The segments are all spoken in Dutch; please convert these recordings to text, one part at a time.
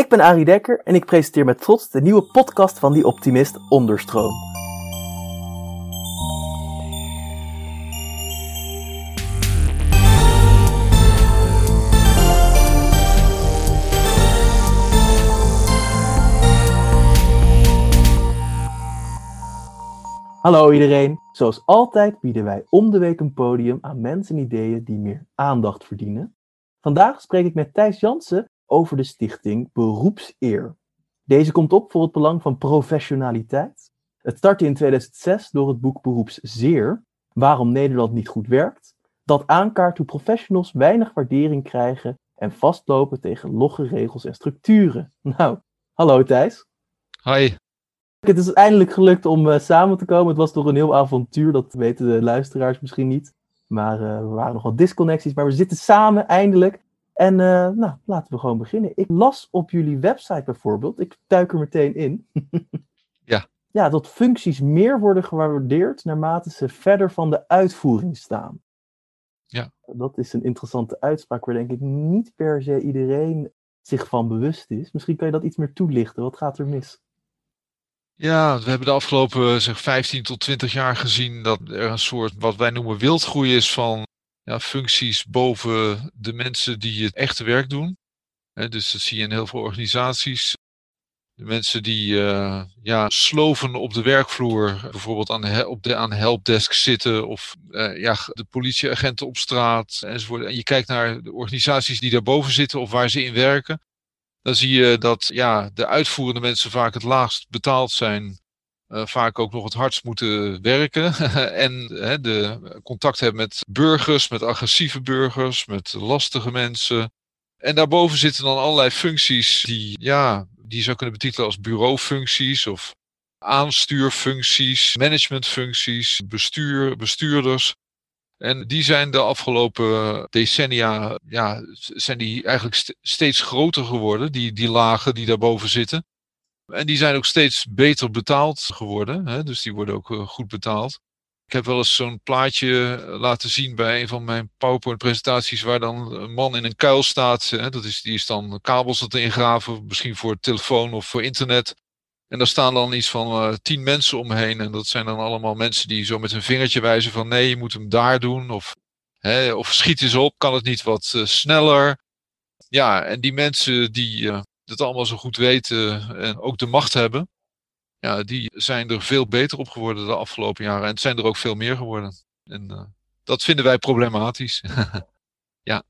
Ik ben Arie Dekker en ik presenteer met trots de nieuwe podcast van Die Optimist Onderstroom. Hallo iedereen. Zoals altijd bieden wij om de week een podium aan mensen en ideeën die meer aandacht verdienen. Vandaag spreek ik met Thijs Jansen over de stichting Beroepseer. Deze komt op voor het belang van professionaliteit. Het startte in 2006 door het boek Beroepszeer, Waarom Nederland niet goed werkt, dat aankaart hoe professionals weinig waardering krijgen en vastlopen tegen logge regels en structuren. Nou, hallo Thijs. Hi. Het is eindelijk gelukt om uh, samen te komen. Het was toch een heel avontuur, dat weten de luisteraars misschien niet. Maar uh, we waren nog wat disconnecties, maar we zitten samen eindelijk. En uh, nou, laten we gewoon beginnen. Ik las op jullie website bijvoorbeeld, ik duik er meteen in. ja. Ja, dat functies meer worden gewaardeerd naarmate ze verder van de uitvoering staan. Ja. Dat is een interessante uitspraak waar denk ik niet per se iedereen zich van bewust is. Misschien kan je dat iets meer toelichten. Wat gaat er mis? Ja, we hebben de afgelopen zeg, 15 tot 20 jaar gezien dat er een soort wat wij noemen wildgroei is van ja, functies boven de mensen die het echte werk doen. dus dat zie je in heel veel organisaties. De mensen die uh, ja, sloven op de werkvloer, bijvoorbeeld aan op de, aan helpdesk zitten of uh, ja, de politieagenten op straat enzovoort. En je kijkt naar de organisaties die daarboven zitten of waar ze in werken. Dan zie je dat ja, de uitvoerende mensen vaak het laagst betaald zijn uh, vaak ook nog het hardst moeten werken. en uh, de contact hebben met burgers, met agressieve burgers, met lastige mensen. En daarboven zitten dan allerlei functies die, ja, die je zou kunnen betitelen als bureaufuncties of aanstuurfuncties, managementfuncties, bestuur, bestuurders. En die zijn de afgelopen decennia, ja, zijn die eigenlijk steeds groter geworden, die, die lagen die daarboven zitten. En die zijn ook steeds beter betaald geworden. Hè? Dus die worden ook uh, goed betaald. Ik heb wel eens zo'n plaatje eh, laten zien bij een van mijn PowerPoint-presentaties, waar dan een man in een kuil staat. Hè? Dat is, die is dan kabels dat ingraven, misschien voor telefoon of voor internet. En daar staan dan iets van uh, tien mensen omheen. En dat zijn dan allemaal mensen die zo met hun vingertje wijzen van nee, je moet hem daar doen. Of, hè, of schiet eens op, kan het niet wat sneller. Ja, en die mensen die, het allemaal zo goed weten en ook de macht hebben, ja, die zijn er veel beter op geworden de afgelopen jaren. En het zijn er ook veel meer geworden. En uh, dat vinden wij problematisch. ja.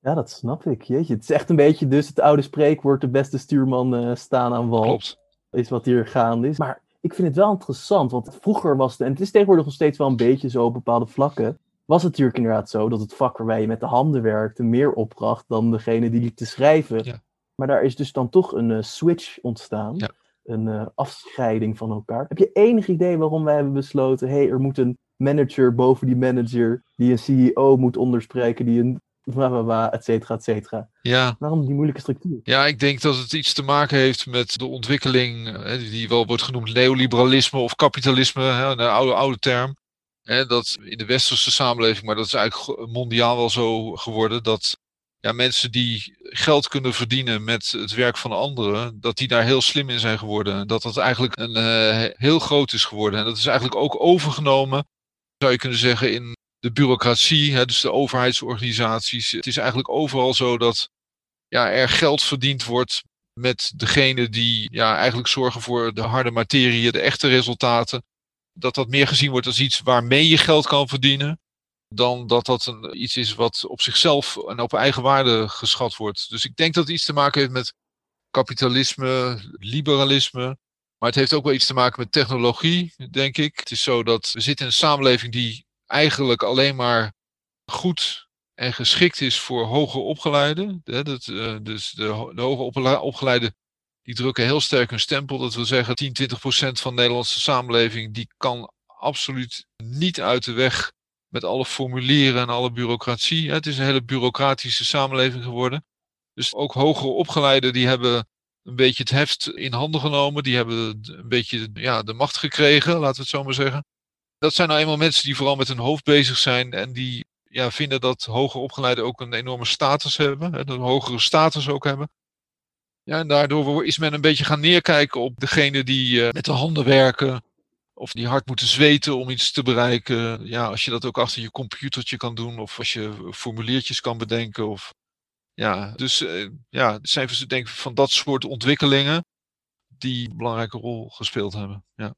Ja, dat snap ik. Jeetje, het is echt een beetje dus het oude spreekwoord, de beste stuurman uh, staan aan wal. Klopt. Is wat hier gaande is. Maar ik vind het wel interessant, want vroeger was het, en het is tegenwoordig nog steeds wel een beetje zo op bepaalde vlakken, was het natuurlijk inderdaad zo dat het vak waarbij je met de handen werkte meer opbracht dan degene die liep te schrijven. Ja. Maar daar is dus dan toch een uh, switch ontstaan. Ja. Een uh, afscheiding van elkaar. Heb je enig idee waarom wij hebben besloten: hé, hey, er moet een manager boven die manager, die een CEO moet onderspreken, die een. et cetera, et cetera. Ja. Waarom die moeilijke structuur? Ja, ik denk dat het iets te maken heeft met de ontwikkeling, die wel wordt genoemd neoliberalisme of kapitalisme, een oude, oude term. Dat in de westerse samenleving, maar dat is eigenlijk mondiaal wel zo geworden, dat ja, mensen die geld kunnen verdienen met het werk van anderen, dat die daar heel slim in zijn geworden. Dat dat eigenlijk een uh, heel groot is geworden. En dat is eigenlijk ook overgenomen, zou je kunnen zeggen, in de bureaucratie, hè, dus de overheidsorganisaties. Het is eigenlijk overal zo dat ja, er geld verdiend wordt met degene die ja, eigenlijk zorgen voor de harde materie, de echte resultaten. Dat dat meer gezien wordt als iets waarmee je geld kan verdienen dan dat dat een, iets is wat op zichzelf en op eigen waarde geschat wordt. Dus ik denk dat het iets te maken heeft met kapitalisme, liberalisme. Maar het heeft ook wel iets te maken met technologie, denk ik. Het is zo dat we zitten in een samenleving die eigenlijk alleen maar goed en geschikt is voor hoger opgeleiden. Uh, dus de, de hoger opgeleiden die drukken heel sterk hun stempel. Dat wil zeggen 10, 20 procent van de Nederlandse samenleving die kan absoluut niet uit de weg met alle formulieren en alle bureaucratie. Het is een hele bureaucratische samenleving geworden. Dus ook hogere opgeleiden die hebben een beetje het heft in handen genomen. Die hebben een beetje ja, de macht gekregen, laten we het zo maar zeggen. Dat zijn nou eenmaal mensen die vooral met hun hoofd bezig zijn en die ja, vinden dat hoger opgeleiden ook een enorme status hebben. Een hogere status ook hebben. Ja, en daardoor is men een beetje gaan neerkijken op degene die met de handen werken. Of die hard moeten zweten om iets te bereiken. Ja, als je dat ook achter je computertje kan doen. Of als je formuliertjes kan bedenken. Of, ja, dus ja, het zijn denk ik van dat soort ontwikkelingen die een belangrijke rol gespeeld hebben. Ja.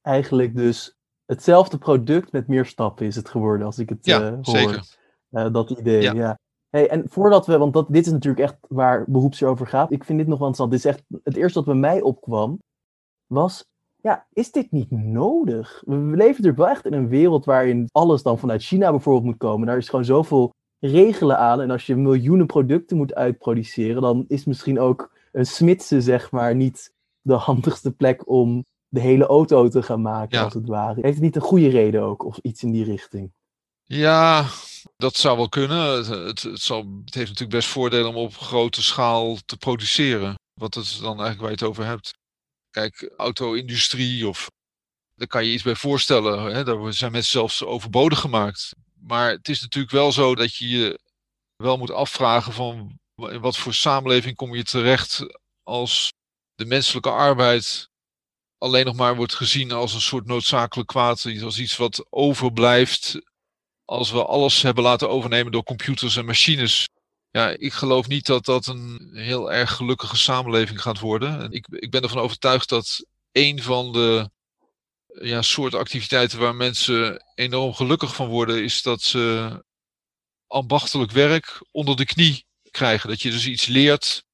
Eigenlijk dus hetzelfde product met meer stappen is het geworden, als ik het ja, uh, hoor. Zeker. Uh, dat idee, ja. ja. Hey, en voordat we, want dat, dit is natuurlijk echt waar beroepsjaar over gaat. Ik vind dit nog wel interessant. Dit is echt het eerste wat bij mij opkwam, was, ja, is dit niet nodig? We, leven natuurlijk wel echt in een wereld waarin alles dan vanuit China bijvoorbeeld moet komen. Daar is gewoon zoveel regelen aan. En als je miljoenen producten moet uitproduceren, dan is misschien ook een smidse, zeg maar, niet de handigste plek om de hele auto te gaan maken, als het ware. Heeft het niet een goede reden ook, of iets in die richting? Ja, dat zou wel kunnen. Het, het, het, zal, het heeft natuurlijk best voordelen om op grote schaal te produceren. Wat is dan eigenlijk waar je het over hebt. Kijk, auto-industrie of daar kan je iets bij voorstellen. Hè? Daar zijn mensen zelfs overbodig gemaakt. Maar het is natuurlijk wel zo dat je je wel moet afvragen van in wat voor samenleving kom je terecht als de menselijke arbeid alleen nog maar wordt gezien als een soort noodzakelijk kwaad, als iets wat overblijft als we alles hebben laten overnemen door computers en machines. Ja, ik geloof niet dat dat een heel erg gelukkige samenleving gaat worden. Ik, ik ben ervan overtuigd dat een van de ja, soorten activiteiten waar mensen enorm gelukkig van worden, is dat ze ambachtelijk werk onder de knie krijgen. Dat je dus iets leert.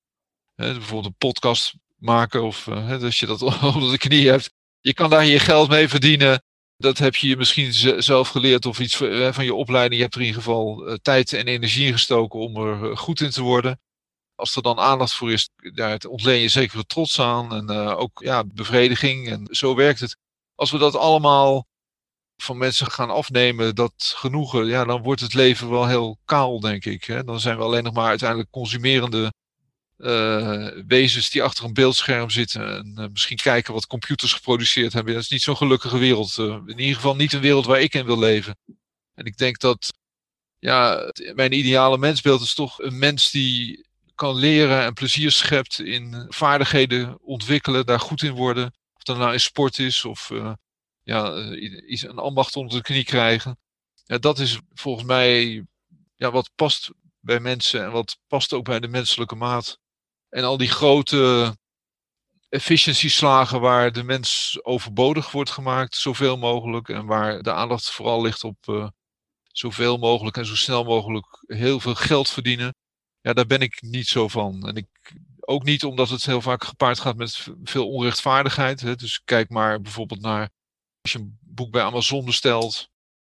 Hè, bijvoorbeeld een podcast maken of uh, hè, dat je dat onder de knie hebt. Je kan daar je geld mee verdienen. Dat heb je misschien zelf geleerd of iets van je opleiding. Je hebt er in ieder geval uh, tijd en energie in gestoken om er uh, goed in te worden. Als er dan aandacht voor is, daar ontleen je zeker trots aan en ook ja, bevrediging. En zo werkt het. Als we dat allemaal van mensen gaan afnemen, dat genoegen, ja, dan wordt het leven wel heel kaal, denk ik. Dan zijn we alleen nog maar uiteindelijk consumerende uh, wezens die achter een beeldscherm zitten en uh, misschien kijken wat computers geproduceerd hebben. Dat is niet zo'n gelukkige wereld. Uh, in ieder geval niet een wereld waar ik in wil leven. En ik denk dat ja, mijn ideale mensbeeld is toch een mens die kan leren en plezier schept in vaardigheden ontwikkelen, daar goed in worden. Of dat nou in sport is of ja, iets, een ambacht onder de knie krijgen. Ja, dat is volgens mij ja, wat past bij mensen en wat past ook bij de menselijke maat. En al die grote efficiency-slagen waar de mens overbodig wordt gemaakt, zoveel mogelijk. En waar de aandacht vooral ligt op uh, zoveel mogelijk en zo snel mogelijk heel veel geld verdienen. Ja, daar ben ik niet zo van. En ik, ook niet omdat het heel vaak gepaard gaat met veel onrechtvaardigheid. Hè. Dus kijk maar bijvoorbeeld naar als je een boek bij Amazon bestelt.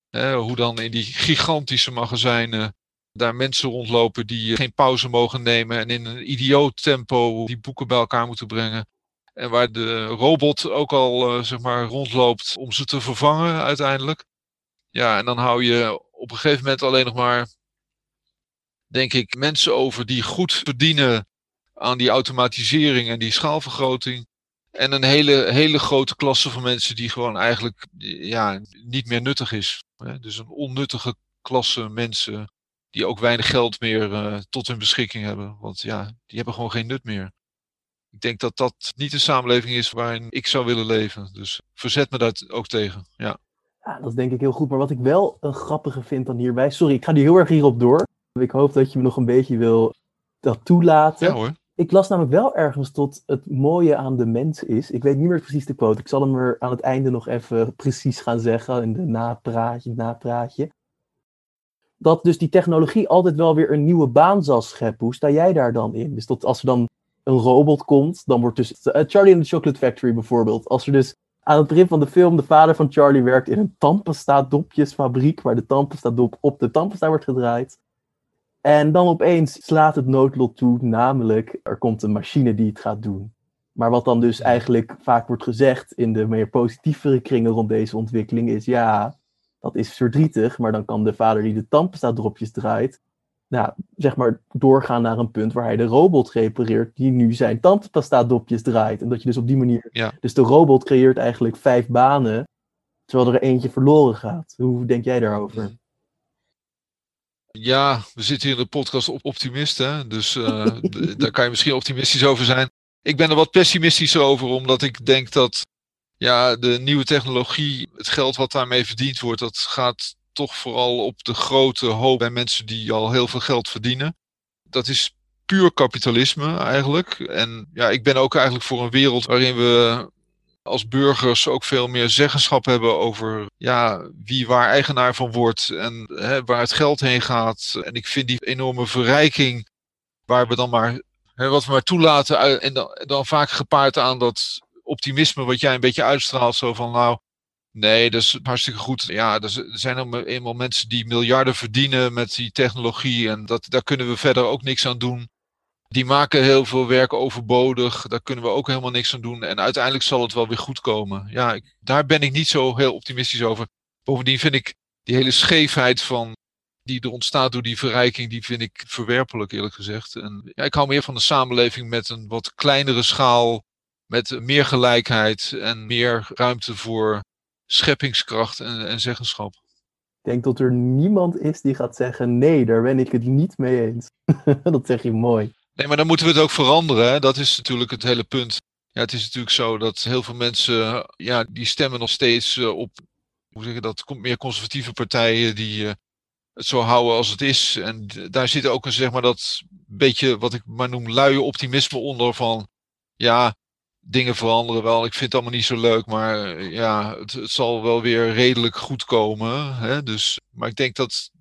Hè, hoe dan in die gigantische magazijnen daar mensen rondlopen die geen pauze mogen nemen en in een idioot tempo die boeken bij elkaar moeten brengen. En waar de robot ook al uh, zeg maar rondloopt om ze te vervangen uiteindelijk. Ja, en dan hou je op een gegeven moment alleen nog maar, denk ik, mensen over die goed verdienen aan die automatisering en die schaalvergroting. En een hele, hele grote klasse van mensen die gewoon eigenlijk ja, niet meer nuttig is. Dus een onnuttige klasse mensen die ook weinig geld meer uh, tot hun beschikking hebben. Want ja, die hebben gewoon geen nut meer. Ik denk dat dat niet een samenleving is waarin ik zou willen leven. Dus verzet me daar ook tegen. Ja. ja, dat is denk ik heel goed. Maar wat ik wel een grappige vind dan hierbij. Sorry, ik ga nu heel erg hierop door. Ik hoop dat je me nog een beetje wil dat toelaten. Ja hoor. Ik las namelijk wel ergens tot het mooie aan de mens is. Ik weet niet meer precies de quote. Ik zal hem er aan het einde nog even precies gaan zeggen. In de napraatje, napraatje dat dus die technologie altijd wel weer een nieuwe baan zal scheppen. Hoe sta jij daar dan in? Dus dat als er dan een robot komt, dan wordt dus uh, Charlie and the Chocolate Factory bijvoorbeeld. Als er dus aan het begin van de film de vader van Charlie werkt in een tandpasta dopjesfabriek, waar de tandpasta dop op de tandpasta wordt gedraaid. En dan opeens slaat het noodlot toe, namelijk er komt een machine die het gaat doen. Maar wat dan dus eigenlijk vaak wordt gezegd in de meer positievere kringen rond deze ontwikkeling is, ja, dat is verdrietig, maar dan kan de vader die de tandpasta-dropjes draait, nou, zeg maar doorgaan naar een punt waar hij de robot repareert die nu zijn tandpasta-dopjes draait. En dat je dus op die manier... Ja. Dus de robot creëert eigenlijk vijf banen, terwijl er eentje verloren gaat. Hoe denk jij daarover? Ja, we zitten hier in de podcast op optimisten, dus uh, daar kan je misschien optimistisch over zijn. Ik ben er wat pessimistischer over, omdat ik denk dat ja, de nieuwe technologie, het geld wat daarmee verdiend wordt, dat gaat toch vooral op de grote hoop bij mensen die al heel veel geld verdienen. Dat is puur kapitalisme eigenlijk. En ja, ik ben ook eigenlijk voor een wereld waarin we als burgers ook veel meer zeggenschap hebben over ja, wie waar eigenaar van wordt en hè, waar het geld heen gaat. En ik vind die enorme verrijking waar we dan maar, wat we maar toelaten en dan, dan vaak gepaard aan dat optimisme wat jij een beetje uitstraalt. Zo van nou, nee, dat is hartstikke goed. Ja, er zijn eenmaal mensen die miljarden verdienen met die technologie en dat, daar kunnen we verder ook niks aan doen die maken heel veel werk overbodig. Daar kunnen we ook helemaal niks aan doen. En uiteindelijk zal het wel weer goed komen. Ja, ik, daar ben ik niet zo heel optimistisch over. Bovendien vind ik die hele scheefheid van die er ontstaat door die verrijking, die vind ik verwerpelijk eerlijk gezegd. En ja, ik hou meer van een samenleving met een wat kleinere schaal, met meer gelijkheid en meer ruimte voor scheppingskracht en, en zeggenschap. Ik denk dat er niemand is die gaat zeggen: nee, daar ben ik het niet mee eens. dat zeg je mooi. Nee, maar dan moeten we het ook veranderen. Hè? Dat is natuurlijk het hele punt. Ja, het is natuurlijk zo dat heel veel mensen, ja, die stemmen nog steeds eh, op, hoe zeg je dat, meer conservatieve partijen die uh, het zo houden als het is. En daar zit ook een, zeg maar, dat beetje, wat ik maar noem, luie optimisme onder van, ja, dingen veranderen wel. Ik vind het allemaal niet zo leuk, maar eh, ja, het, zal wel weer redelijk goed komen. Hè? Dus, maar ik denk dat,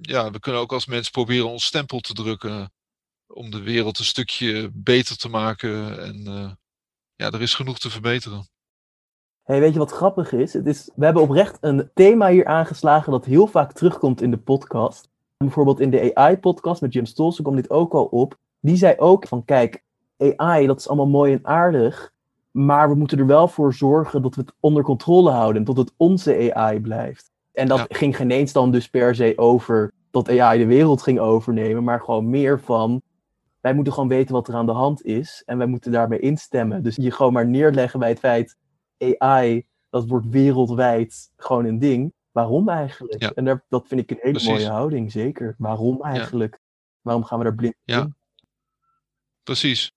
ja, we kunnen ook als mens proberen ons stempel te drukken om de wereld een stukje beter te maken. En uh, ja, er is genoeg te verbeteren. Hey, weet je wat grappig is? Het is? We hebben oprecht een thema hier aangeslagen dat heel vaak terugkomt in de podcast. Bijvoorbeeld in de AI-podcast met Jim Stolzen komt dit ook al op. Die zei ook van, kijk, AI, dat is allemaal mooi en aardig. Maar we moeten er wel voor zorgen dat we het onder controle houden. En dat het onze AI blijft. En dat ging geen eens dan dus per se over dat AI de wereld ging overnemen. Maar gewoon meer van, wij moeten gewoon weten wat er aan de hand is en wij moeten daarmee instemmen. Dus je gewoon maar neerleggen bij het feit, AI, dat wordt wereldwijd gewoon een ding. Waarom eigenlijk? En daar, dat vind ik een hele mooie houding, zeker. Waarom eigenlijk? Waarom gaan we daar blind in? Precies.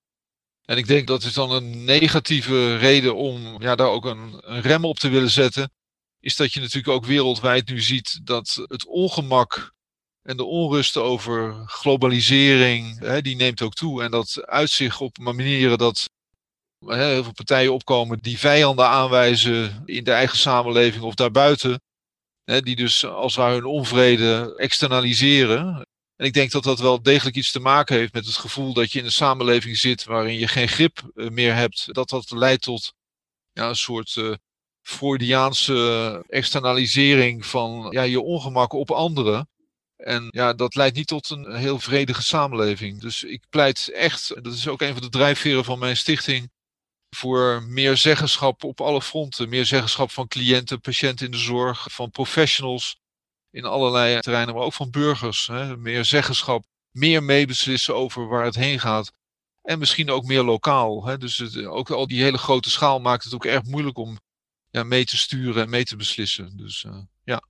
En ik denk dat is dan een negatieve reden om ja, daar ook een, rem op te willen zetten. Is dat je natuurlijk ook wereldwijd nu ziet dat het ongemak en de onrust over globalisering, hè, die neemt ook toe. En dat uitzicht op manieren dat hè, heel veel partijen opkomen die vijanden aanwijzen in de eigen samenleving of daarbuiten. Hè, die dus als ware hun onvrede externaliseren. En ik denk dat dat wel degelijk iets te maken heeft met het gevoel dat je in een samenleving zit waarin je geen grip eh, meer hebt. Dat dat leidt tot ja, een soort uh, Freudiaanse externalisering van ja, je ongemak op anderen. En ja, dat leidt niet tot een heel vredige samenleving. Dus ik pleit echt, dat is ook een van de drijfveren van mijn stichting, voor meer zeggenschap op alle fronten. Meer zeggenschap van cliënten, patiënten in de zorg, van professionals in allerlei terreinen, maar ook van burgers. Hè. Meer zeggenschap, meer meebeslissen over waar het heen gaat. En misschien ook meer lokaal. Hè. Dus het, ook al die hele grote schaal maakt het ook erg moeilijk om ja, mee te sturen en mee te beslissen. Dus uh, ja.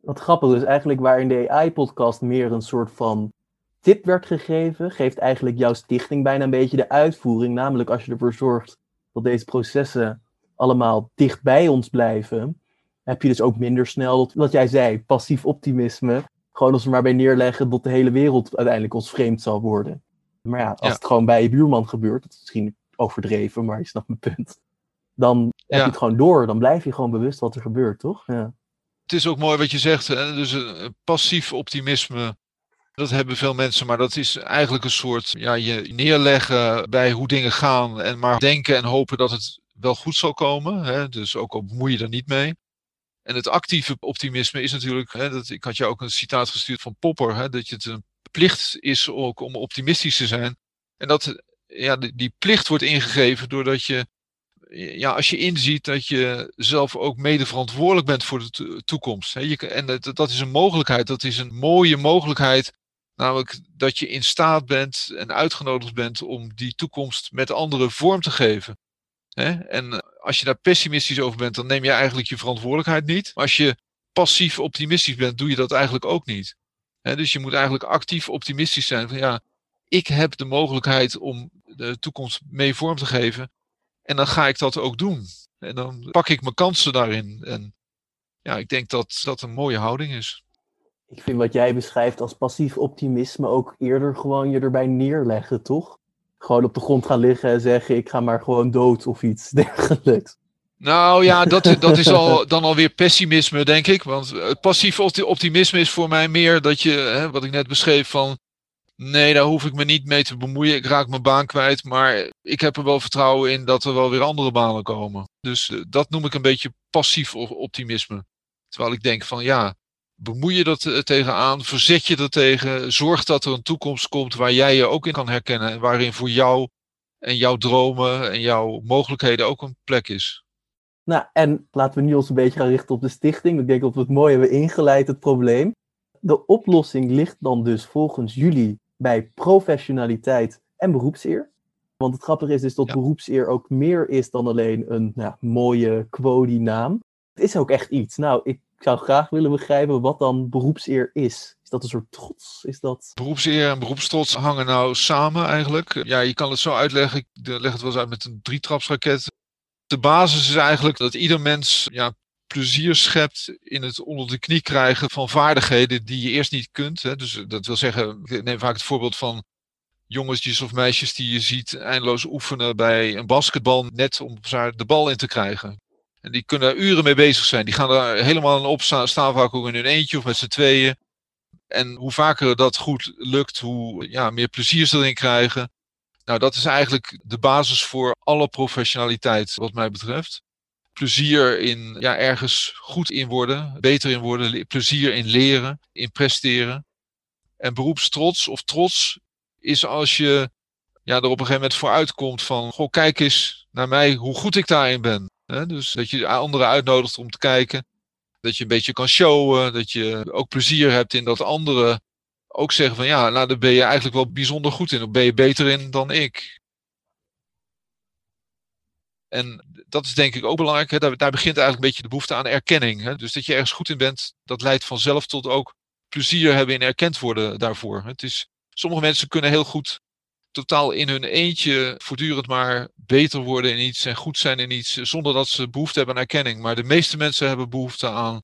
Wat grappig, dus eigenlijk waar in de AI-podcast meer een soort van tip werd gegeven, geeft eigenlijk jouw stichting bijna een beetje de uitvoering. Namelijk als je ervoor zorgt dat deze processen allemaal dicht bij ons blijven, heb je dus ook minder snel, wat jij zei, passief optimisme. Gewoon als we maar bij neerleggen dat de hele wereld uiteindelijk ons vreemd zal worden. Maar ja, als het gewoon bij je buurman gebeurt, dat is misschien overdreven, maar je snapt mijn punt. Dan heb je het gewoon door, dan blijf je gewoon bewust wat er gebeurt, toch? Ja het is ook mooi wat je zegt. Hè? Dus een passief optimisme. Dat hebben veel mensen, maar dat is eigenlijk een soort ja, je neerleggen bij hoe dingen gaan en maar denken en hopen dat het wel goed zal komen. Hè? Dus ook al bemoei je er niet mee. En het actieve optimisme is natuurlijk, hè, dat, ik had je ook een citaat gestuurd van Popper, hè, dat het een plicht is ook om optimistisch te zijn. En dat ja, die, plicht wordt ingegeven doordat je ja, als je inziet dat je zelf ook mede verantwoordelijk bent voor de toekomst. Hè, je, en dat, dat is een mogelijkheid, dat is een mooie mogelijkheid. Namelijk dat je in staat bent en uitgenodigd bent om die toekomst met anderen vorm te geven. En als je daar pessimistisch over bent, dan neem je eigenlijk je verantwoordelijkheid niet. Maar als je passief optimistisch bent, doe je dat eigenlijk ook niet. dus je moet eigenlijk actief optimistisch zijn van ja, ik heb de mogelijkheid om de toekomst mee vorm te geven. En dan ga ik dat ook doen. En dan pak ik mijn kansen daarin. En ja, ik denk dat dat een mooie houding is. Ik vind wat jij beschrijft als passief optimisme ook eerder gewoon je erbij neerleggen, toch? Gewoon op de grond gaan liggen en zeggen: ik ga maar gewoon dood of iets dergelijks. Nou ja, dat, dat is al, dan alweer pessimisme, denk ik. Want het passief optimisme is voor mij meer dat je, hè, wat ik net beschreef, van nee, daar hoef ik me niet mee te bemoeien. Ik raak mijn baan kwijt, maar ik heb er wel vertrouwen in dat er wel weer andere banen komen. Dus eh, dat noem ik een beetje passief optimisme. Terwijl ik denk van ja, bemoei je dat uh, tegenaan, verzet je er tegen, zorg dat er een toekomst komt waar jij je ook in kan herkennen en waarin voor jou en jouw dromen en jouw mogelijkheden ook een plek is. Nou, en laten we nu ons een beetje gaan richten op de stichting. Ik denk dat we het mooi hebben ingeleid, het probleem. De oplossing ligt dan dus volgens jullie bij professionaliteit en beroepseer. Want het grappige is dus dat beroepseer ook meer is dan alleen een nou, mooie quodi-naam. Het is ook echt iets. Nou, ik zou graag willen begrijpen wat dan beroepseer is. Is dat een soort trots? Is dat... Beroepseer en beroepstrots hangen nou samen eigenlijk. Ja, je kan het zo uitleggen. Ik leg het wel eens uit met een drietrapsraket de basis is eigenlijk dat ieder mens ja, plezier schept in het onder de knie krijgen van vaardigheden die je eerst niet kunt. Hè. Dus eh, dat wil zeggen, ik neem vaak het voorbeeld van jongetjes of meisjes die je ziet eindeloos oefenen bij een basketbal net om de bal in te krijgen. En die kunnen daar uren mee bezig zijn. Die gaan er helemaal opstaan, staan vaak ook in hun eentje of met z'n tweeën. En hoe vaker dat goed lukt, hoe ja, meer plezier ze erin krijgen. Nou, dat is eigenlijk de basis voor alle professionaliteit, wat mij betreft. Plezier in ja, ergens goed in worden, beter in worden, plezier in leren, in presteren. En beroepstrots of trots is als je ja, er op een gegeven moment vooruit komt van, goh, kijk eens naar mij hoe goed ik daarin ben. Dus dat je anderen uitnodigt om te kijken. Dat je een beetje kan showen, dat je ook plezier hebt in dat anderen ook zeggen van ja, nou daar ben je eigenlijk wel bijzonder goed in. Of ben je beter in dan ik. En dat is denk ik ook belangrijk. Hè? Daar, daar, begint eigenlijk een beetje de behoefte aan erkenning. Hè? Dus dat je ergens goed in bent, dat leidt vanzelf tot ook plezier hebben in erkend worden daarvoor. Het is, sommige mensen kunnen heel goed totaal in hun eentje voortdurend maar beter worden in iets en goed zijn in iets, zonder dat ze behoefte hebben aan erkenning. Maar de meeste mensen hebben behoefte aan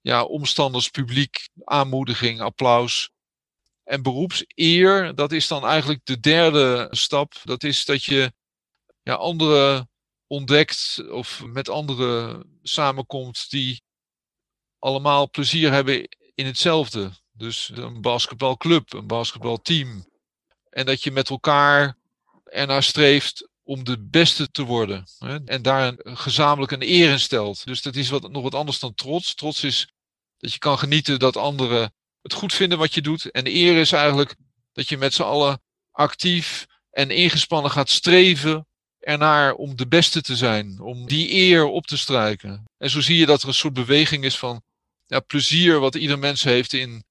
ja, omstanders, publiek, aanmoediging, applaus. En beroepseer, dat is dan eigenlijk de derde stap. Dat is dat je ja, anderen ontdekt of met anderen samenkomt die allemaal plezier hebben in hetzelfde. Dus een basketbalclub, een basketbalteam. En dat je met elkaar ernaar streeft om de beste te worden. Hè? En daar gezamenlijk een eer in stelt. Dus dat is wat, nog wat anders dan trots. Trots is dat je kan genieten dat anderen het goed vinden wat je doet. En eer is eigenlijk dat je met z'n allen actief en ingespannen gaat streven ernaar om de beste te zijn. Om die eer op te strijken. En zo zie je dat er een soort beweging is van ja, plezier wat ieder mens heeft in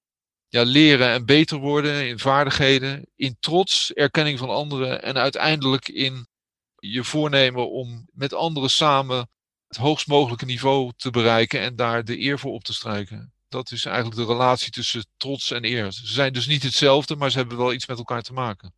ja, leren en beter worden, in vaardigheden, in trots, erkenning van anderen en uiteindelijk in je voornemen om met anderen samen het hoogst mogelijke niveau te bereiken en daar de eer voor op te strijken. Dat is eigenlijk de relatie tussen trots en eer. Ze zijn dus niet hetzelfde, maar ze hebben wel iets met elkaar te maken.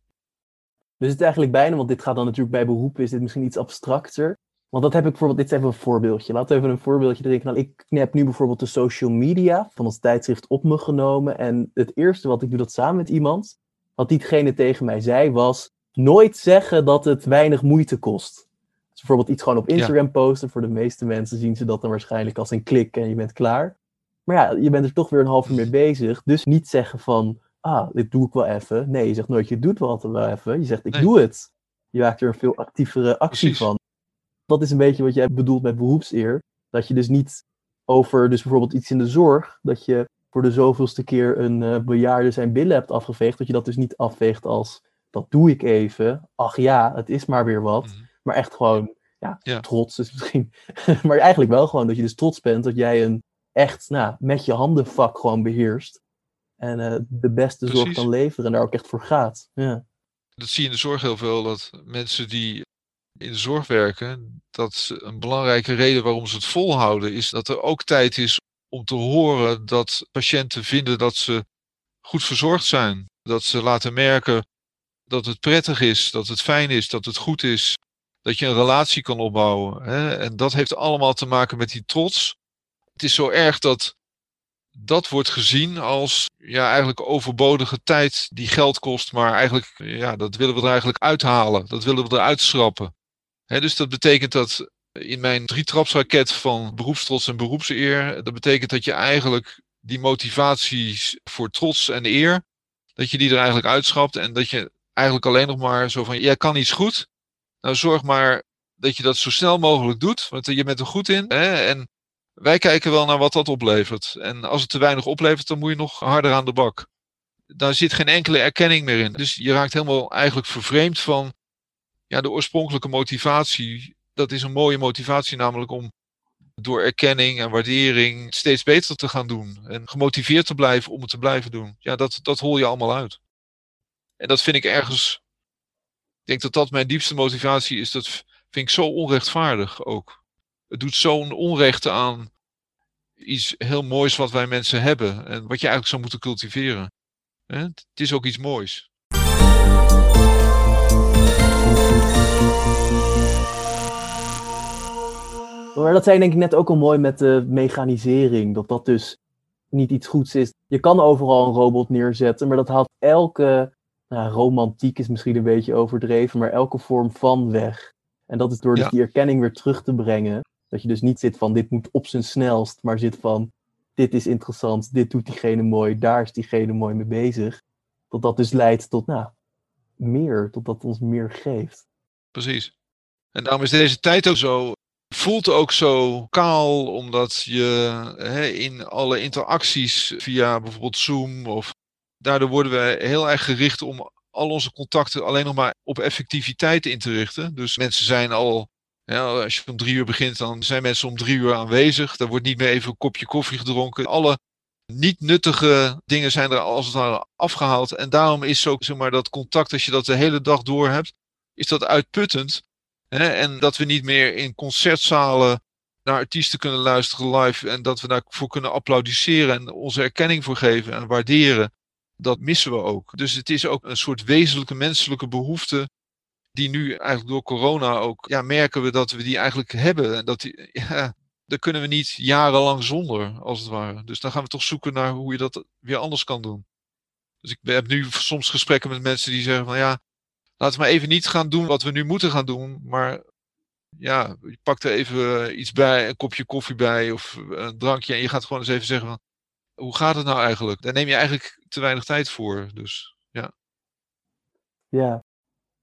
Dus het eigenlijk bijna, want dit gaat dan natuurlijk bij beroepen, is dit misschien iets abstracter. Want dat heb ik bijvoorbeeld, dit is even een voorbeeldje. Laten we even een voorbeeldje drinken. Nou, ik heb nu bijvoorbeeld de social media van ons tijdschrift op me genomen. En het eerste wat ik doe dat samen met iemand, wat diegene tegen mij zei, was nooit zeggen dat het weinig moeite kost. Dus bijvoorbeeld iets gewoon op Instagram posten. Voor de meeste mensen zien ze dat dan waarschijnlijk als een klik en je bent klaar. Maar ja, je bent er toch weer een half uur mee bezig. Dus niet zeggen van, ah, dit doe ik wel even. Nee, je zegt nooit, je doet wel wel even. Je zegt, ik doe het. Je maakt er een veel actievere actie van. Dat is een beetje wat jij bedoelt met beroepseer. Dat je dus niet over, dus bijvoorbeeld iets in de zorg, dat je voor de zoveelste keer een uh, bejaarde zijn billen hebt afgeveegd, dat je dat dus niet afveegt als, dat doe ik even. Ach ja, het is maar weer wat. Mhm. Maar echt gewoon, ja, ja. trots is misschien. maar eigenlijk wel gewoon dat je dus trots bent dat jij een echt nou, met je handen vak gewoon beheerst. En uh, de beste zorg kan leveren en daar ook echt voor gaat. Ja. Dat zie je in de zorg heel veel, dat mensen die in de zorg werken, dat een belangrijke reden waarom ze het volhouden is dat er ook tijd is om te horen dat patiënten vinden dat ze goed verzorgd zijn. Dat ze laten merken dat het prettig is, dat het fijn is, dat het goed is. Dat je een relatie kan opbouwen. Hè? En dat heeft allemaal te maken met die trots. Het is zo erg dat dat wordt gezien als ja, eigenlijk overbodige tijd die geld kost. Maar eigenlijk, ja, dat willen we er eigenlijk uithalen. Dat willen we eruit schrappen. Dus dat betekent dat in mijn drietrapsraket van beroepstrots en beroepseer, dat betekent dat je eigenlijk die motivaties voor trots en eer, dat je die er eigenlijk uitschapt en dat je eigenlijk alleen nog maar zo van, jij kan iets goed, nou zorg maar dat je dat zo snel mogelijk doet, want je bent er goed in. En wij kijken wel naar wat dat oplevert. En als het te weinig oplevert, dan moet je nog harder aan de bak. Daar zit geen enkele erkenning meer in. Dus je raakt helemaal eigenlijk vervreemd van ja, de oorspronkelijke motivatie. Dat is een mooie motivatie, namelijk om door erkenning en waardering steeds beter te gaan doen. En gemotiveerd te blijven om het te blijven doen. Ja, dat, dat hol je allemaal uit. En dat vind ik ergens. Ik denk dat dat mijn diepste motivatie is. Dat vind ik zo onrechtvaardig ook. Het doet zo'n onrecht aan iets heel moois wat wij mensen hebben. En wat je eigenlijk zou moeten cultiveren. Het is ook iets moois. Maar dat zei denk ik net ook al mooi met de mechanisering. Dat dat dus niet iets goeds is. Je kan overal een robot neerzetten, maar dat haalt elke nou, romantiek is misschien een beetje overdreven, maar elke vorm van weg. En dat is door dus die erkenning weer terug te brengen. Dat je dus niet zit van dit moet op zijn snelst, maar zit van dit is interessant, dit doet diegene mooi, daar is diegene mooi mee bezig. Dat dat dus leidt tot nou, meer, tot dat ons meer geeft. Precies. En daarom is deze tijd ook zo voelt ook zo kaal, omdat je hè, in alle interacties via bijvoorbeeld Zoom of daardoor worden we heel erg gericht om al onze contacten alleen nog maar op effectiviteit in te richten. Dus mensen zijn al, als je om drie uur begint, dan zijn mensen om drie uur aanwezig. Er wordt niet meer even een kopje koffie gedronken. Alle niet nuttige dingen zijn er als het ware afgehaald. En daarom is zeg maar, dat contact, als je dat de hele dag door hebt, is dat uitputtend. En dat we niet meer in concertzalen naar artiesten kunnen luisteren live en dat we daarvoor kunnen applaudisseren en onze erkenning voor geven en waarderen dat missen we ook. Dus het is ook een soort wezenlijke menselijke behoefte die nu eigenlijk door corona ook, ja, merken we dat we die eigenlijk hebben. En dat die, ja, daar kunnen we niet jarenlang zonder, als het ware. Dus dan gaan we toch zoeken naar hoe je dat weer anders kan doen. Dus ik heb nu soms gesprekken met mensen die zeggen van ja, laten we maar even niet gaan doen wat we nu moeten gaan doen, maar ja, je pakt er even iets bij, een kopje koffie bij of een drankje en je gaat gewoon eens even zeggen van hoe gaat het nou eigenlijk? Daar neem je eigenlijk te weinig tijd voor. Dus ja. Ja,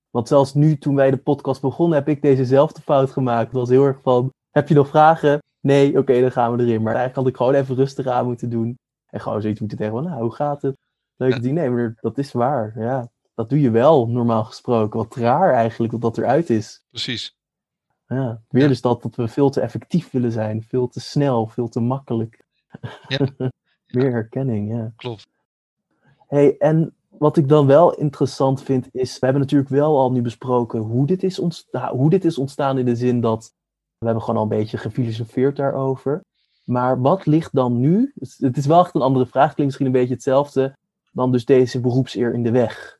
want zelfs nu toen wij de podcast begonnen, heb ik dezezelfde fout gemaakt. Het was heel erg van, heb je nog vragen? Nee, oké, dan gaan we erin. Maar eigenlijk had ik gewoon even rustig aan moeten doen. En gewoon zoiets moeten zeggen van, nou, hoe gaat het? Leuk ja. diner, maar dat is waar. Ja, dat doe je wel, normaal gesproken. Wat raar eigenlijk, dat dat eruit is. Precies. Ja, weer ja. dus dat, dat we veel te effectief willen zijn. Veel te snel, veel te makkelijk. Ja. Meer herkenning, ja. Klopt. Hey, en wat ik dan wel interessant vind is, we hebben natuurlijk wel al nu besproken hoe dit is, ontstaan, hoe dit is ontstaan in de zin dat we hebben gewoon al een beetje gefilosofeerd daarover. Maar wat ligt dan nu? Het is wel echt een andere vraag, klinkt misschien een beetje hetzelfde dan dus deze beroepseer in de weg.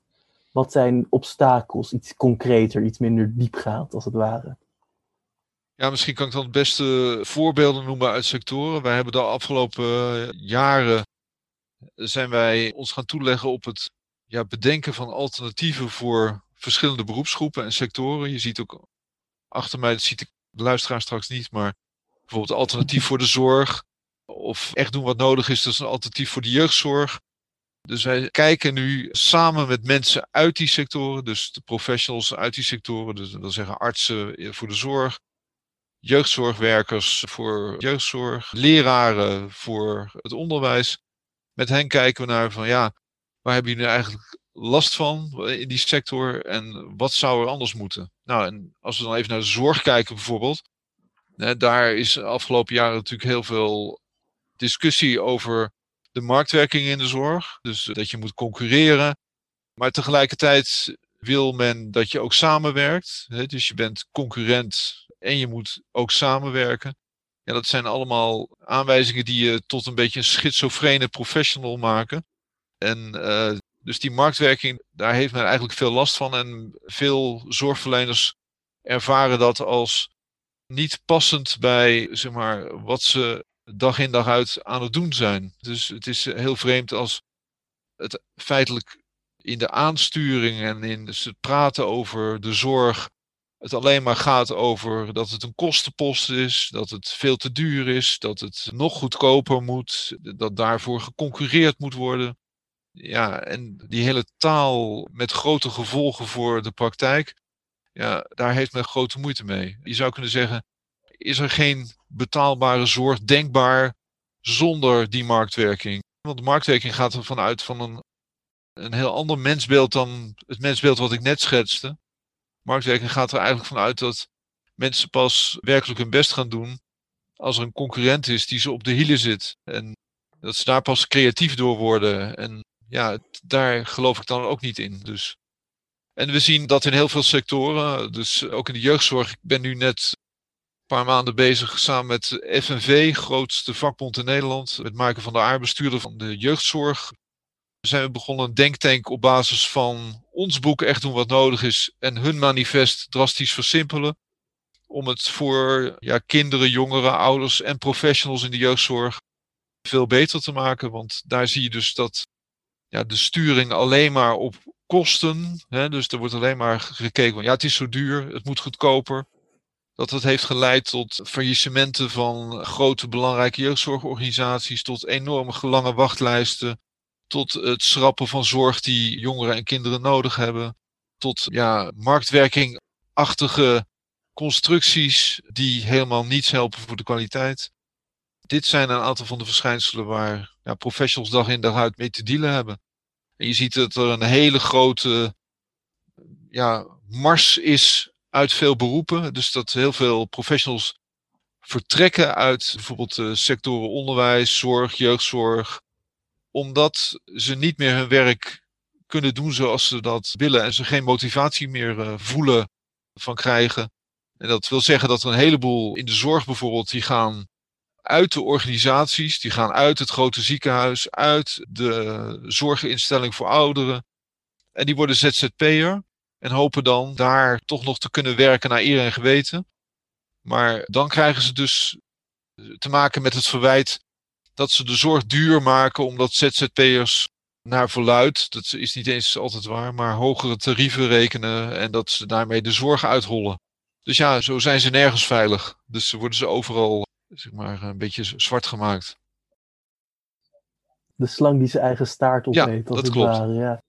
Wat zijn obstakels, iets concreter, iets minder diepgaand als het ware? Ja, misschien kan ik dan het beste voorbeelden noemen uit sectoren. Wij hebben de afgelopen jaren zijn wij ons gaan toeleggen op het ja, bedenken van alternatieven voor verschillende beroepsgroepen en sectoren. Je ziet ook achter mij, dat ziet de luisteraar straks niet, maar bijvoorbeeld alternatief voor de zorg. Of echt doen wat nodig is, is een alternatief voor de jeugdzorg. Dus wij kijken nu samen met mensen uit die sectoren, dus de professionals uit die sectoren, dus dat wil zeggen artsen voor de zorg, jeugdzorgwerkers voor jeugdzorg, leraren voor het onderwijs. Met hen kijken we naar van ja, waar hebben jullie eigenlijk last van in die sector en wat zou er anders moeten? Nou, en als we dan even naar de zorg kijken bijvoorbeeld, daar is de afgelopen jaren natuurlijk heel veel discussie over de marktwerking in de zorg. Dus dat je moet concurreren. Maar tegelijkertijd wil men dat je ook samenwerkt. Hè? Dus je bent concurrent en je moet ook samenwerken. Ja, dat zijn allemaal aanwijzingen die je tot een beetje een schizofrene professional maken. En uh, dus die marktwerking, daar heeft men eigenlijk veel last van. En veel zorgverleners ervaren dat als niet passend bij zeg maar, wat ze dag in dag uit aan het doen zijn. Dus het is heel vreemd als het feitelijk in de aansturing en in het praten over de zorg het alleen maar gaat over dat het een kostenpost is, dat het veel te duur is, dat het nog goedkoper moet, dat daarvoor geconcurreerd moet worden. Ja, en die hele taal met grote gevolgen voor de praktijk, ja, daar heeft men grote moeite mee. Je zou kunnen zeggen, is er geen betaalbare zorg denkbaar zonder die marktwerking? Want marktwerking gaat ervan uit van een, een heel ander mensbeeld dan het mensbeeld wat ik net schetste. Marktwerking gaat er eigenlijk vanuit dat mensen pas werkelijk hun best gaan doen als er een concurrent is die ze op de hielen zit. En dat ze daar pas creatief door worden. En ja, daar geloof ik dan ook niet in. Dus. En we zien dat in heel veel sectoren, dus ook in de jeugdzorg. Ik ben nu net paar maanden bezig samen met FNV, grootste vakbond in Nederland, met Maaike van der Aar, bestuurder van de jeugdzorg. Zijn we begonnen een denktank op basis van ons boek Echt doen wat nodig is en hun manifest drastisch versimpelen. Om het voor ja, kinderen, jongeren, ouders en professionals in de jeugdzorg veel beter te maken. Want daar zie je dus dat ja, de sturing alleen maar op kosten. Hè, dus er wordt alleen maar gekeken van ja, het is zo duur, het moet goedkoper. Dat het heeft geleid tot faillissementen van grote belangrijke jeugdzorgorganisaties, tot enorme lange wachtlijsten, tot het schrappen van zorg die jongeren en kinderen nodig hebben, tot ja, marktwerkingachtige constructies die helemaal niets helpen voor de kwaliteit. Dit zijn een aantal van de verschijnselen waar ja, professionals dag in dag uit mee te dealen hebben. En je ziet dat er een hele grote ja, mars is uit veel beroepen. Dus dat heel veel professionals vertrekken uit bijvoorbeeld de sectoren onderwijs, zorg, jeugdzorg, omdat ze niet meer hun werk kunnen doen zoals ze dat willen en ze geen motivatie meer uh, voelen van krijgen. En dat wil zeggen dat er een heleboel in de zorg bijvoorbeeld, die gaan uit de organisaties, die gaan uit het grote ziekenhuis, uit de zorginstelling voor ouderen. En die worden ZZP'er en hopen dan daar toch nog te kunnen werken naar eer en geweten. Maar dan krijgen ze dus te maken met het verwijt dat ze de zorg duur maken omdat ZZP'ers naar verluid, dat is niet eens altijd waar, maar hogere tarieven rekenen en dat ze daarmee de zorg uithollen. Dus ja, zo zijn ze nergens veilig. Dus worden ze overal zeg maar, een beetje zwart gemaakt. De slang die zijn eigen staart opeet. Ja, dat klopt. Ware, ja.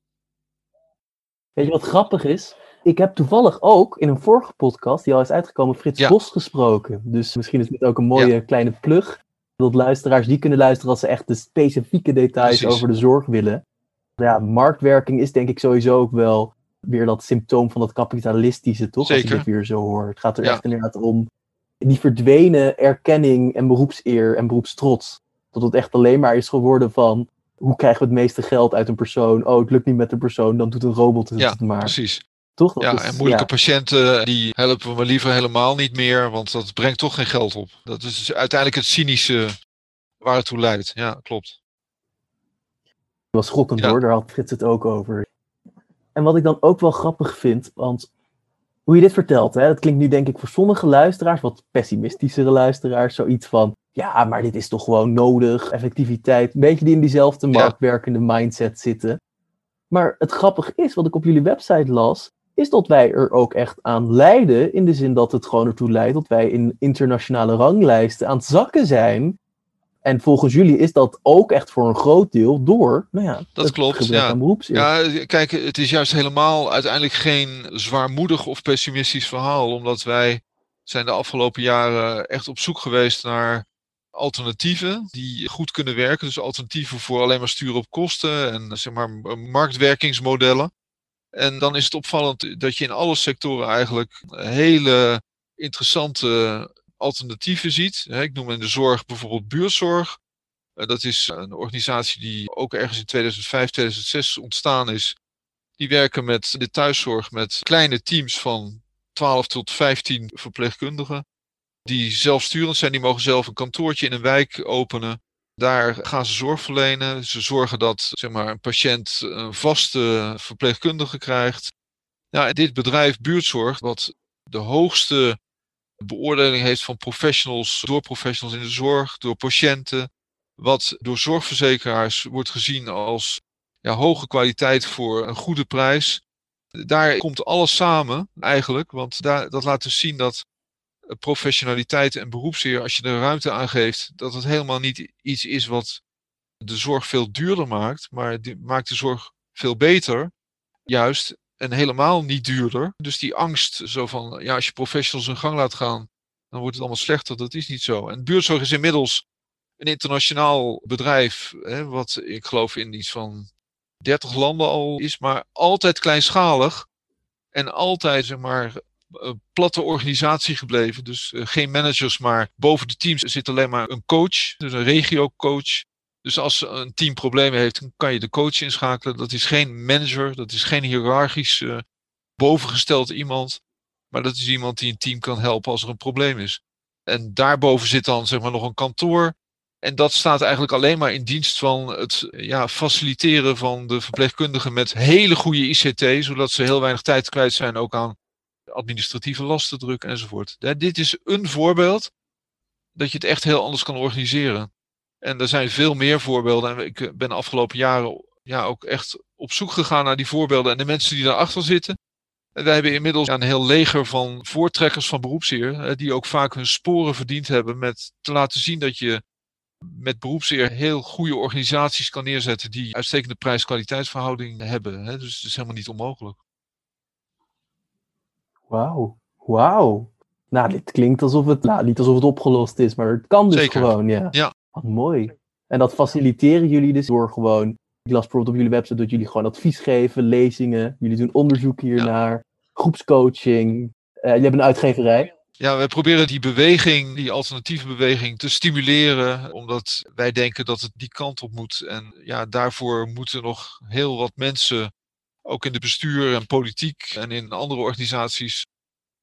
Weet je wat grappig is? Ik heb toevallig ook in een vorige podcast, die al is uitgekomen, Frits Bos gesproken. Dus misschien is het ook een mooie kleine plug. Dat luisteraars die kunnen luisteren als ze echt de specifieke details over de zorg willen. Ja, marktwerking is denk ik sowieso ook wel weer dat symptoom van dat kapitalistische, toch? Zeker. Als ik het weer zo hoor. Het gaat er echt inderdaad om die verdwenen erkenning en beroepseer en beroepstrots. Dat het echt alleen maar is geworden van hoe krijgen we het meeste geld uit een persoon? Oh, het lukt niet met de persoon, dan doet een robot het ja, maar. precies. Toch? Dat ja, is, en moeilijke patiënten, die helpen we maar liever helemaal niet meer, want dat brengt toch geen geld op. Dat is dus uiteindelijk het cynische waar het toe leidt. Ja, klopt. Dat was schokkend hoor, daar had Frits het ook over. En wat ik dan ook wel grappig vind, want hoe je dit vertelt, hè, dat klinkt nu denk ik voor sommige luisteraars, wat pessimistischere luisteraars, zoiets van, ja, maar dit is toch gewoon nodig, effectiviteit, een beetje die in diezelfde marktwerkende mindset zitten. Maar het grappige is, wat ik op jullie website las, is dat wij er ook echt aan leiden, in de zin dat het gewoon ertoe leidt dat wij in internationale ranglijsten aan het zakken zijn en volgens jullie is dat ook echt voor een groot deel door nou ja, dat klopt, ja. Ja, kijk, het is juist helemaal uiteindelijk geen zwaarmoedig of pessimistisch verhaal. Omdat wij zijn de afgelopen jaren echt op zoek geweest naar alternatieven die goed kunnen werken. Dus alternatieven voor alleen maar sturen op kosten en zeg maar marktwerkingsmodellen. En dan is het opvallend dat je in alle sectoren eigenlijk hele interessante alternatieven ziet. Ik noem in de zorg bijvoorbeeld buurtzorg. Eh, dat is een organisatie die ook ergens in 2005, 2006 ontstaan is. Die werken met de thuiszorg met kleine teams van 12 tot 15 verpleegkundigen. Die zelfsturend zijn, die mogen zelf een kantoortje in een wijk openen. Daar gaan ze zorg verlenen. Ze zorgen dat zeg maar, een patiënt een vaste verpleegkundige krijgt. Ja, dit bedrijf Buurtzorg, wat de hoogste beoordeling heeft van professionals, door professionals in de zorg, door patiënten, wat door zorgverzekeraars wordt gezien als ja, hoge kwaliteit voor een goede prijs. Daar komt alles samen eigenlijk, want daar, dat laat dus zien dat professionaliteit en beroepsheer, als je er ruimte aan geeft, dat het helemaal niet iets is wat de zorg veel duurder maakt, maar die maakt de zorg veel beter, juist, en helemaal niet duurder. Dus die angst, zo van, ja, als je professionals hun gang laat gaan, dan wordt het allemaal slechter. Dat is niet zo. En buurtzorg is inmiddels een internationaal bedrijf, hè, wat ik geloof in iets van 30 landen al is, maar altijd kleinschalig. En altijd, zeg maar, platte organisatie gebleven. Dus eh, geen managers, maar boven de teams zit alleen maar een coach, dus een regio-coach. Dus als een team problemen heeft, dan kan je de coach inschakelen. Dat is geen manager, dat is geen hiërarchisch uh, bovengesteld iemand. Maar dat is iemand die een team kan helpen als er een probleem is. En daarboven zit dan zeg maar nog een kantoor. En dat staat eigenlijk alleen maar in dienst van het ja, faciliteren van de verpleegkundigen met hele goede ICT, zodat ze heel weinig tijd kwijt zijn ook aan administratieve lastendruk enzovoort. dit is een voorbeeld dat je het echt heel anders kan organiseren. En er zijn veel meer voorbeelden. En ik eh, ben de afgelopen jaren ja, ook echt op zoek gegaan naar die voorbeelden en de mensen die daarachter zitten. En wij hebben inmiddels een heel leger van voortrekkers van beroepseer, die ook vaak hun sporen verdiend hebben met te laten zien dat je met beroepseer heel goede organisaties kan neerzetten die uitstekende prijs-kwaliteitsverhouding hebben. Dus het is helemaal niet onmogelijk. Wauw, wauw. Nou, dit klinkt alsof het, nou, niet alsof het opgelost is, maar het kan dus Zeker. gewoon, ja. Ja. Wat mooi. En dat faciliteren jullie dus door gewoon, ik las bijvoorbeeld op jullie website dat jullie gewoon advies geven, lezingen, jullie doen onderzoek hiernaar, groepscoaching, uh, jullie hebben een uitgeverij. Ja, wij proberen die beweging, die alternatieve beweging, te stimuleren, omdat wij denken dat het die kant op moet. En ja, daarvoor moeten nog heel wat mensen ook in de bestuur en politiek en in andere organisaties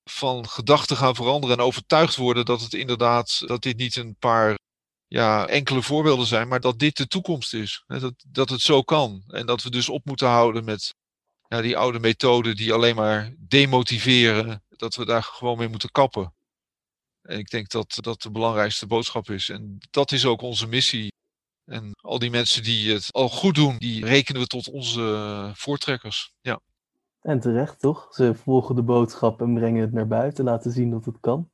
van gedachten gaan veranderen en overtuigd worden dat het inderdaad, dat dit niet een paar ja, enkele voorbeelden zijn, maar dat dit de toekomst is. Dat, dat het zo kan. En dat we dus op moeten houden met ja, die oude methoden die alleen maar demotiveren, dat we daar gewoon mee moeten kappen. En ik denk dat dat de belangrijkste boodschap is. En dat is ook onze missie en al die mensen die het al goed doen, die rekenen we tot onze voortrekkers. Ja. En terecht, toch? Ze volgen de boodschap en brengen het naar buiten, laten zien dat het kan.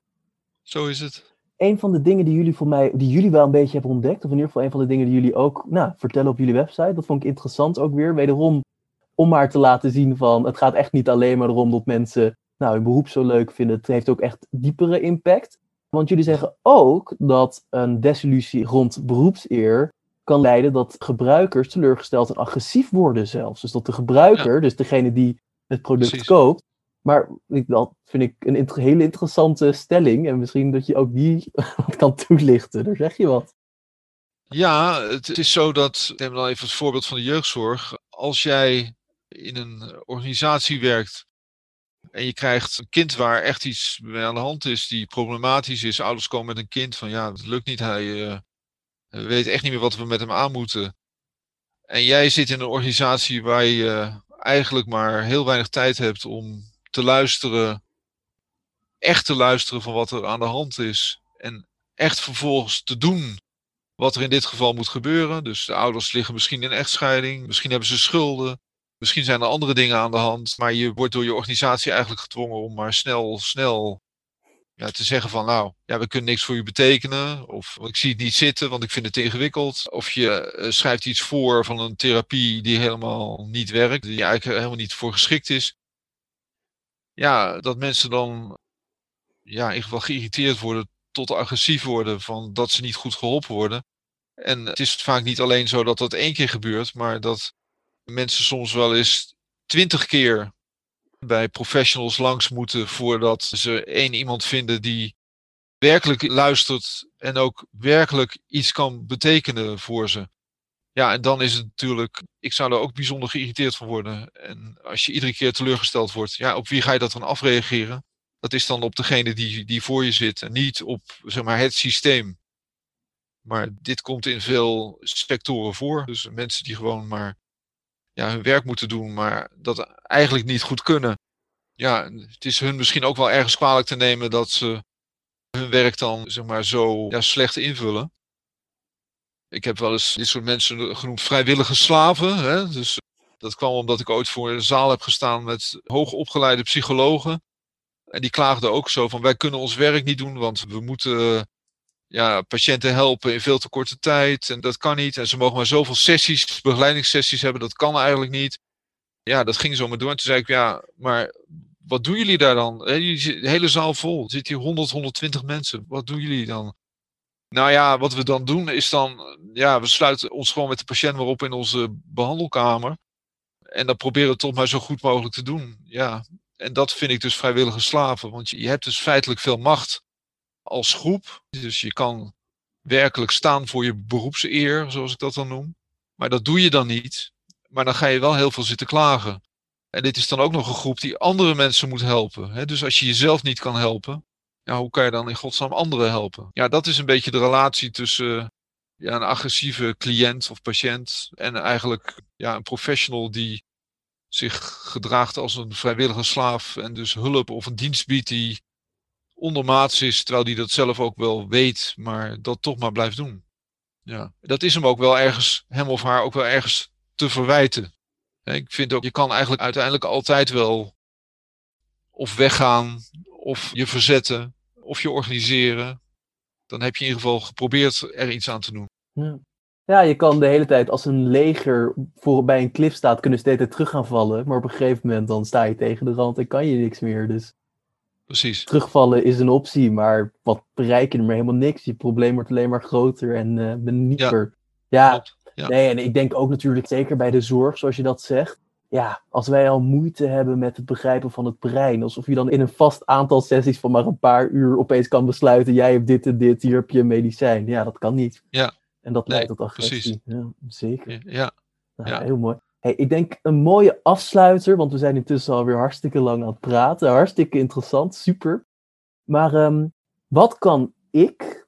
Zo is het. Een van de dingen die jullie voor mij, die jullie wel een beetje hebben ontdekt, of in ieder geval een van de dingen die jullie ook nou, vertellen op jullie website, dat vond ik interessant ook weer. Wederom om maar te laten zien van, het gaat echt niet alleen maar erom dat mensen nou, hun beroep zo leuk vinden. Het heeft ook echt diepere impact. Want jullie zeggen ook dat een desillusie rond beroepseer kan leiden dat gebruikers teleurgesteld en agressief worden zelfs. Dus dat de gebruiker, dus degene die het product koopt, maar dat vind ik een hele interessante stelling. En misschien dat je ook die wat kan toelichten. Daar zeg je wat. Ja, het is zo dat, neem dan even het voorbeeld van de jeugdzorg. Als jij in een organisatie werkt en je krijgt een kind waar echt iets mee aan de hand is, die problematisch is. Ouders komen met een kind van ja, het lukt niet, hij uh, we weten echt niet meer wat we met hem aan moeten. En jij zit in een organisatie waar je eigenlijk maar heel weinig tijd hebt om te luisteren, echt te luisteren van wat er aan de hand is. En echt vervolgens te doen wat er in dit geval moet gebeuren. Dus de ouders liggen misschien in echtscheiding, misschien hebben ze schulden, misschien zijn er andere dingen aan de hand. Maar je wordt door je organisatie eigenlijk gedwongen om maar snel, snel ja, te zeggen van nou, ja, we kunnen niks voor u betekenen. Of ik zie het niet zitten, want ik vind het ingewikkeld. Of je uh, schrijft iets voor van een therapie die helemaal niet werkt, die eigenlijk helemaal niet voor geschikt is. Ja, dat mensen dan ja, in ieder geval geïrriteerd worden tot agressief worden van dat ze niet goed geholpen worden. En het is vaak niet alleen zo dat dat één keer gebeurt, maar dat mensen soms wel eens twintig keer bij professionals langs moeten voordat ze één iemand vinden die werkelijk luistert en ook werkelijk iets kan betekenen voor ze. Ja, en dan is het natuurlijk, ik zou er ook bijzonder geïrriteerd van worden. En als je iedere keer teleurgesteld wordt, ja, op wie ga je dat dan afreageren? Dat is dan op degene die, die voor je zit en niet op zeg maar, het systeem. Maar dit komt in veel sectoren voor. Dus mensen die gewoon maar ja, hun werk moeten doen, maar dat eigenlijk niet goed kunnen. Ja, het is hun misschien ook wel ergens kwalijk te nemen dat ze hun werk dan zeg maar zo ja, slecht invullen. Ik heb wel eens dit soort mensen genoemd vrijwillige slaven. Hè? Dus dat kwam omdat ik ooit voor een zaal heb gestaan met hoogopgeleide psychologen. En die klaagden ook zo van wij kunnen ons werk niet doen, want we moeten ja, patiënten helpen in veel te korte tijd. En dat kan niet. En ze mogen maar zoveel sessies, begeleidingssessies hebben, dat kan eigenlijk niet. Ja, dat ging zo maar door. En toen zei ik, ja, maar wat doen jullie daar dan? De hele zaal vol. Er zitten hier 100, 120 mensen. Wat doen jullie dan? Nou ja, wat we dan doen is dan, ja, we sluiten ons gewoon met de patiënt maar op in onze behandelkamer. En dan proberen we het toch maar zo goed mogelijk te doen. Ja, en dat vind ik dus vrijwillige slaven. Want je hebt dus feitelijk veel macht als groep. Dus je kan werkelijk staan voor je beroepseer, zoals ik dat dan noem. Maar dat doe je dan niet. Maar dan ga je wel heel veel zitten klagen. En dit is dan ook nog een groep die andere mensen moet helpen. Dus als je jezelf niet kan helpen, ja, hoe kan je dan in godsnaam anderen helpen? Ja, dat is een beetje de relatie tussen ja, een agressieve cliënt of patiënt en eigenlijk ja, een professional die zich gedraagt als een vrijwillige slaaf en dus hulp of een dienst biedt die ondermaats is, terwijl die dat zelf ook wel weet, maar dat toch maar blijft doen. Ja, dat is hem ook wel ergens, hem of haar ook wel ergens te verwijten. Ik vind ook, je kan eigenlijk uiteindelijk altijd wel of weggaan, of je verzetten, of je organiseren. Dan heb je in ieder geval geprobeerd er iets aan te doen. Ja. Ja, je kan de hele tijd als een leger voor, bij een klif staat, kunnen steeds terug gaan vallen. Maar op een gegeven moment dan sta je tegen de rand en kan je niks meer. Dus Precies. terugvallen is een optie, maar wat bereik je er maar helemaal niks. Je probleem wordt alleen maar groter en uh, benieper. Ja, ja, ja, nee, en ik denk ook natuurlijk zeker bij de zorg, zoals je dat zegt. Ja, als wij al moeite hebben met het begrijpen van het brein, alsof je dan in een vast aantal sessies van maar een paar uur opeens kan besluiten, jij hebt dit en dit, hier heb je een medicijn. Ja, dat kan niet. Ja. En dat leidt tot agressie. Ja, zeker. Ja. Nou, ja. Heel mooi. Ik denk een mooie afsluiter, want we zijn intussen alweer hartstikke lang aan het praten. Hartstikke interessant, super. Maar um, wat kan ik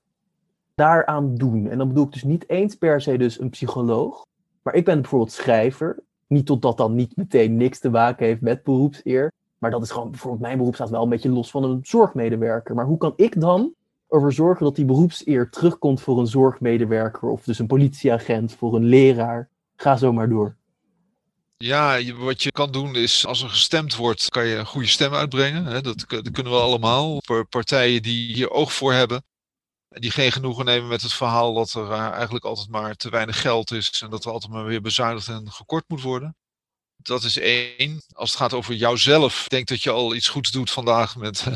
daaraan doen? En dan bedoel ik dus niet eens per se dus een psycholoog. Maar ik ben bijvoorbeeld schrijver. Niet tot dat dan niet meteen niks te maken heeft met beroepseer. Maar dat is gewoon, bijvoorbeeld mijn beroep staat wel een beetje los van een zorgmedewerker. Maar hoe kan ik dan ervoor zorgen dat die beroepseer terugkomt voor een zorgmedewerker of dus een politieagent, voor een leraar? Ga zo maar door. Ja, wat je kan doen is, als er gestemd wordt, kan je een goede stem uitbrengen. Dat, dat, kunnen we allemaal. Partijen die hier oog voor hebben. En die geen genoegen nemen met het verhaal dat er eh, eigenlijk altijd maar te weinig geld is. En dat er altijd maar weer bezuinigd en gekort moet worden. Dat is één. Als het gaat over jouzelf, denk dat je al iets goeds doet vandaag met...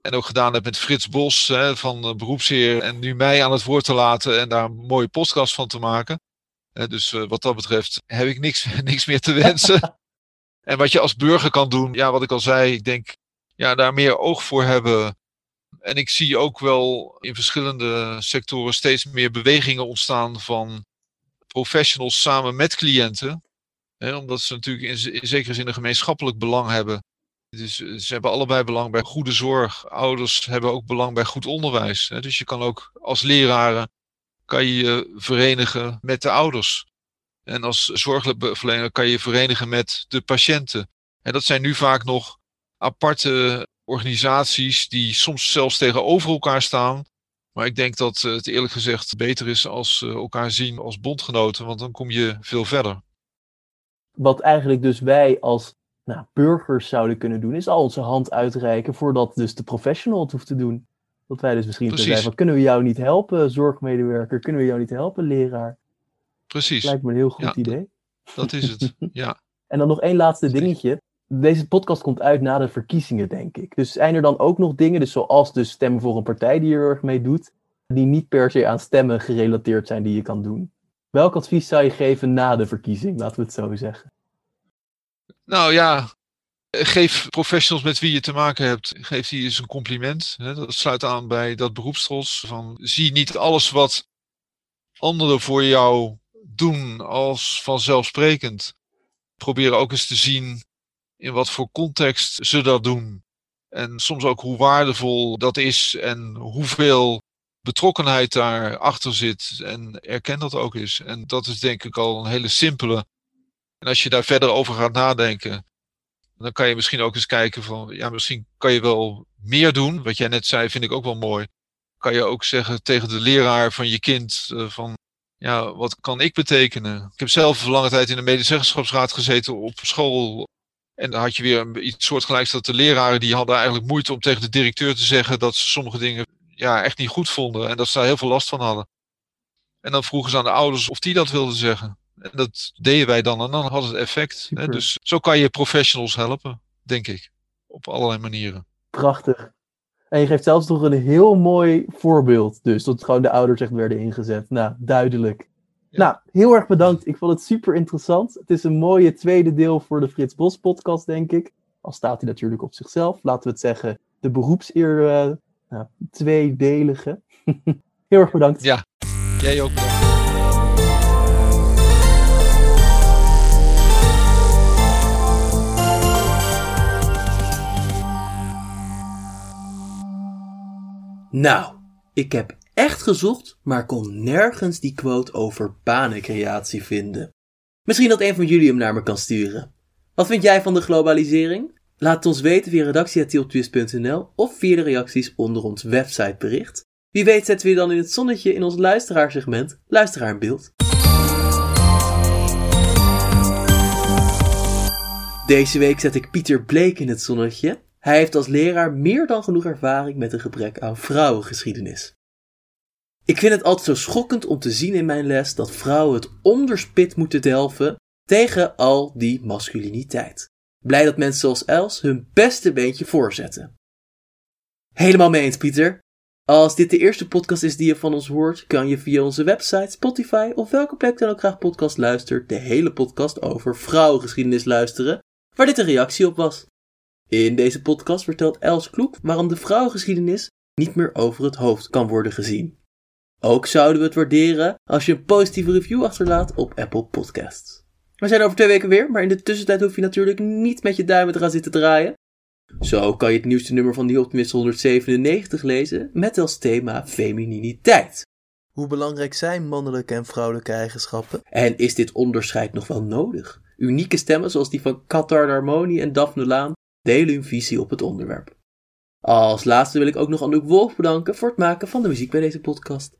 En ook gedaan hebt met Frits Bos hè, van Beroepsheer. En nu mij aan het woord te laten en daar een mooie podcast van te maken dus eh, wat dat betreft heb ik niks, niks meer te wensen. en wat je als burger kan doen, ja, wat ik al zei, ik denk ja, daar meer oog voor hebben. En ik zie ook wel in verschillende sectoren steeds meer bewegingen ontstaan van professionals samen met cliënten. Omdat ze natuurlijk in, in zekere zin een gemeenschappelijk belang hebben. Dus eh, ze hebben allebei belang bij goede zorg. Ouders hebben ook belang bij goed onderwijs. Dus je kan ook als leraren kan je je verenigen met de ouders. En als zorgverlener kan je je verenigen met de patiënten. En dat zijn nu vaak nog aparte organisaties die soms zelfs tegenover elkaar staan. Maar ik denk dat het eerlijk gezegd beter is als elkaar zien als bondgenoten, want dan kom je veel verder. Wat eigenlijk dus wij als nou, burgers zouden kunnen doen, is al onze hand uitreiken voordat dus de professional het hoeft te doen. Dat wij dus misschien kunnen zeggen, kunnen we jou niet helpen, zorgmedewerker? Kunnen we jou niet helpen, leraar? Precies. Lijkt me een heel goed idee. Dat is het, ja. en dan nog één laatste dingetje. Deze podcast komt uit na de verkiezingen, denk ik. Dus zijn er dan ook nog dingen, dus zoals dus stemmen voor een partij die er erg mee doet, die niet per se aan stemmen gerelateerd zijn die je kan doen? Welk advies zou je geven na de verkiezing, laten we het zo zeggen? Nou ja, Geef professionals met wie je te maken hebt, geef die eens een compliment. Dat sluit aan bij dat beroepstros. Van, zie niet alles wat anderen voor jou doen als vanzelfsprekend. Probeer ook eens te zien in wat voor context ze dat doen. En soms ook hoe waardevol dat is en hoeveel betrokkenheid daarachter zit en erken dat ook eens. En dat is denk ik al een hele simpele. En als je daar verder over gaat nadenken, dan kan je misschien ook eens kijken van, ja, misschien kan je wel meer doen. Wat jij net zei, vind ik ook wel mooi. Kan je ook zeggen tegen de leraar van je kind uh, van, ja, wat kan ik betekenen? Ik heb zelf lange tijd in de medezeggenschapsraad gezeten op school. En dan had je weer iets soortgelijks dat de leraren die hadden eigenlijk moeite om tegen de directeur te zeggen dat ze sommige dingen ja, echt niet goed vonden en dat ze daar heel veel last van hadden. En dan vroegen ze aan de ouders of die dat wilden zeggen. En dat deden wij dan en dan had het effect. Hè? Dus zo kan je professionals helpen, denk ik. Op allerlei manieren. Prachtig. En je geeft zelfs nog een heel mooi voorbeeld. Dus dat gewoon de ouders echt werden ingezet. Nou, duidelijk. Nou, heel erg bedankt. Ik vond het super interessant. Het is een mooie tweede deel voor de Frits Bos podcast, denk ik. Al staat hij natuurlijk op zichzelf. Laten we het zeggen, de beroepseer uh, nou, tweedelige. heel erg bedankt. Ja, jij ook bedankt. Nou, ik heb echt gezocht, maar kon nergens die quote over banencreatie vinden. Misschien dat een van jullie hem naar me kan sturen. Wat vind jij van de globalisering? Laat ons weten via redactie.tiltwist.nl of via de reacties onder ons websitebericht. Wie weet zetten we je dan in het zonnetje in ons luisteraarsegment Luisteraar in Beeld. Deze week zet ik Pieter Bleek in het zonnetje. Hij heeft als leraar meer dan genoeg ervaring met een gebrek aan vrouwengeschiedenis. Ik vind het altijd zo schokkend om te zien in mijn les dat vrouwen het onderspit moeten delven tegen al die masculiniteit. Blij dat mensen zoals Els hun beste beentje voorzetten. Helemaal mee eens, Pieter. Als dit de eerste podcast is die je van ons hoort, kan je via onze website, Spotify of welke plek dan ook graag podcast luistert, de hele podcast over vrouwengeschiedenis luisteren, waar dit een reactie op was. In deze podcast vertelt Els Kloek waarom de vrouwengeschiedenis niet meer over het hoofd kan worden gezien. Ook zouden we het waarderen als je een positieve review achterlaat op Apple Podcasts. We zijn over twee weken weer, maar in de tussentijd hoef je natuurlijk niet met je duimen te gaan zitten draaien. Zo kan je het nieuwste nummer van die Optimist 197 lezen met als thema femininiteit. Hoe belangrijk zijn mannelijke en vrouwelijke eigenschappen? En is dit onderscheid nog wel nodig? Unieke stemmen zoals die van Qatar Harmonie en Daphne Laan delen hun visie op het onderwerp. Als laatste wil ik ook nog Anouk Wolf bedanken voor het maken van de muziek bij deze podcast.